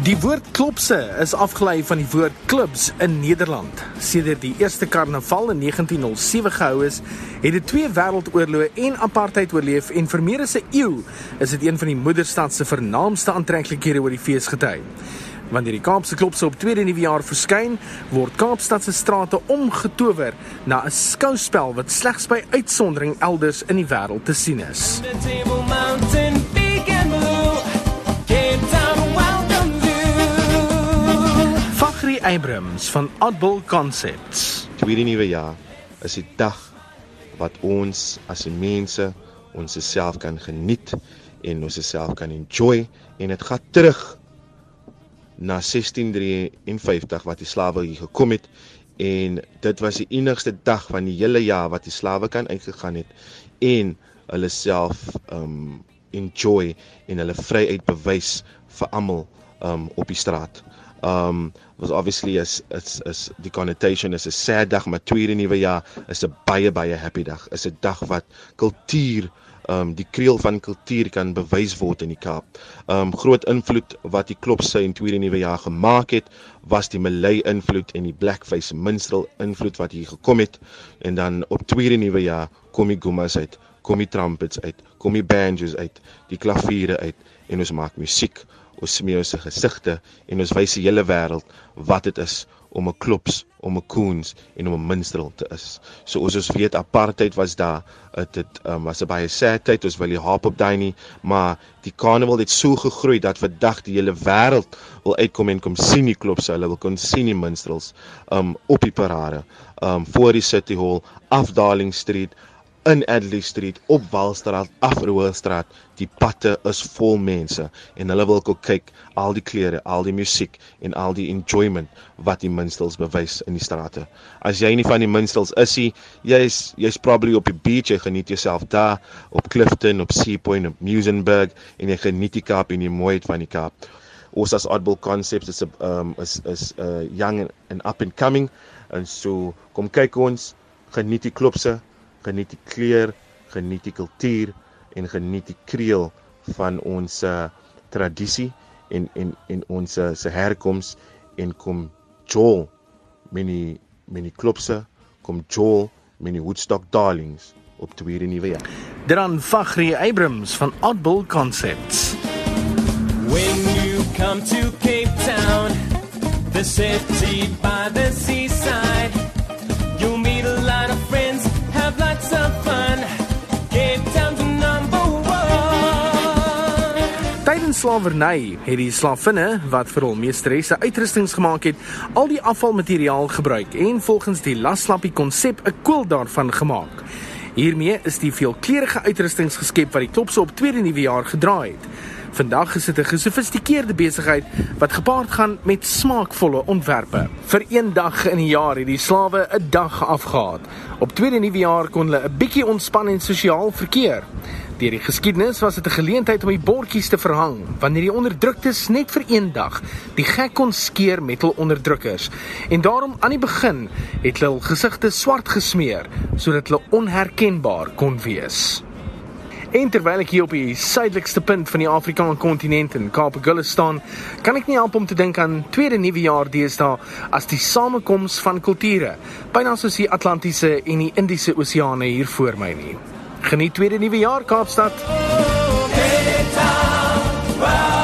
Die woord klopse is afgelei van die woord klubs in Nederland. Sedert die eerste karnaval in 1907 gehou is, het dit twee wêreldoorloë en apartheid oorleef en vir meer as 'n eeu is dit een van die moederstad se vernaamste aantreklikhede oor die feesgety. Wanneer die Kaapse klopse op tweede nuwejaar verskyn, word Kaapstad se strate omgetower na 'n skouspel wat slegs by uitsondering elders in die wêreld te sien is. Table Mountain Abrams van Oddball Concepts. Tweede nuwe jaar is die dag wat ons as mense ons self kan geniet en ons self kan enjoy en dit gaan terug na 1653 wat die slawe hier gekom het en dit was die enigste dag van die hele jaar wat die slawe kan uitgegaan het en hulle self um enjoy en hulle vryheid bewys vir almal um op die straat. Um was obviously is is is die connotation is 'n sad dag maar tweede nuwe jaar is 'n baie baie happy dag. Is 'n dag wat kultuur um die kreel van kultuur kan bewys word in die Kaap. Um groot invloed wat die klopse in tweede nuwe jaar gemaak het, was die Malay invloed en die Blackface minstrel invloed wat hier gekom het en dan op tweede nuwe jaar kom die gumas uit, kom die trumpets uit, kom die banjos uit, die klaviere uit en ons maak musiek, ons smee ons gesigte en ons wys die hele wêreld wat dit is om 'n klops, om 'n koens en om 'n minstrel te is. So ons ons weet apartheid was daar. Dit um, was 'n baie sad tyd. Ons wil nie haap op daai nie, maar die karnaval het so gegroei dat vandag die hele wêreld wil uitkom en kom sien die klopse. Hulle wil kon sien die minstrels um op die parade. Um voor die City Hall, af Darling Street, in Adley Street op Walstraat af Roestraat die patte is vol mense en hulle wil ook kyk al die klere al die musiek en al die enjoyment wat die minstels bewys in die strate. As jy nie van die minstels is jy jy's jy's probably op die beach jy geniet jouself daar op Clifton op Sea Point op Musenberg en jy geniet die Kaap en die mooiheid van die Kaap. Ons as Oddball Concepts is 'n um, is is 'n uh, young and up and coming en so kom kyk ons geniet die klopse geniet die kleur, geniet die kultuur en geniet die kreel van ons uh, tradisie en en en ons uh, se herkoms en kom Joel met die met die klopse kom Joel met die Woodstock Darlings op tweede nuwe jaar. Dan Fagri Abrams van Oddball Concepts. When you come to Cape Town, the city by the seaside, Tydens slawerny het die slavinne wat hul meesteresse uitrustings gemaak het, al die afvalmateriaal gebruik en volgens die laslappie konsep 'n koel daarvan gemaak. Hiermee is die veelkleurige uitrustings geskep wat die klopse op tweede nuwe jaar gedra het. Vandag is dit 'n gesofistikeerde besigheid wat gepaard gaan met smaakvolle ontwerpe. Vir een dag in die jaar het die slawe 'n dag afgehaat. Op tweede nuwe jaar kon hulle 'n bietjie ontspan en sosiaal verkeer. Deur die geskiedenis was dit 'n geleentheid om die bordjies te verhang wanneer die onderdruktes net vir een dag die gek kon skeer met hul onderdrukkers. En daarom aan die begin het hulle hul gesigte swart gesmeer sodat hulle onherkenbaar kon wees. En terwyl ek hier op die suidelikste punt van die Afrikaanse kontinent in Kaapgoude staan, kan ek nie help om te dink aan tweede nuwe jaar deesdae as die samekoms van kulture, byna soos die Atlantiese en die Indiese Oseane hier voor my nie. Geniet weer die nuwe jaar Kaapstad. Oh,